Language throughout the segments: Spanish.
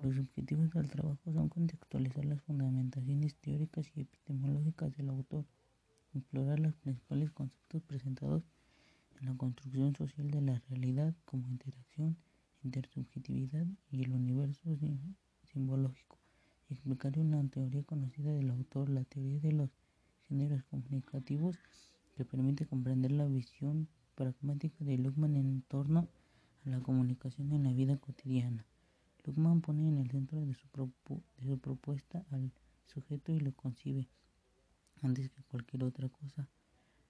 Los objetivos del trabajo son contextualizar las fundamentaciones teóricas y epistemológicas del autor, explorar los principales conceptos presentados en la construcción social de la realidad como interacción, intersubjetividad y el universo simbológico, y explicar una teoría conocida del autor, la teoría de los géneros comunicativos, que permite comprender la visión pragmática de Luckman en torno a la comunicación en la vida cotidiana. Luckman pone en el centro de su, propuesta al sujeto y lo concibe, antes que cualquier otra cosa,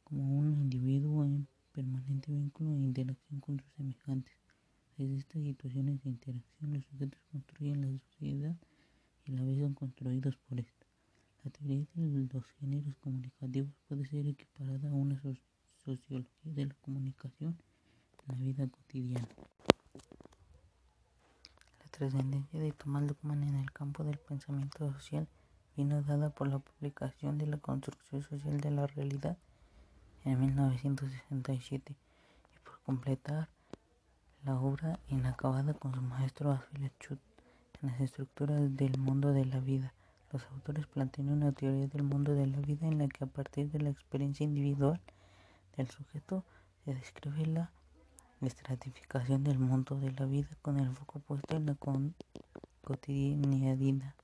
como un individuo en permanente vínculo e interacción con sus semejantes. Desde estas situaciones de interacción, los sujetos construyen la sociedad y la vez son construidos por esto. La teoría de los géneros comunicativos puede ser equiparada a una sociología de la comunicación en la vida cotidiana. Trascendencia de Thomas Luckmann en el campo del pensamiento social vino dada por la publicación de la construcción social de la realidad en 1967 y por completar la obra inacabada con su maestro Alfred Schut en las estructuras del mundo de la vida. Los autores plantean una teoría del mundo de la vida en la que a partir de la experiencia individual del sujeto se describe la estratificación del mundo de la vida con el foco puesto en la cotidianidad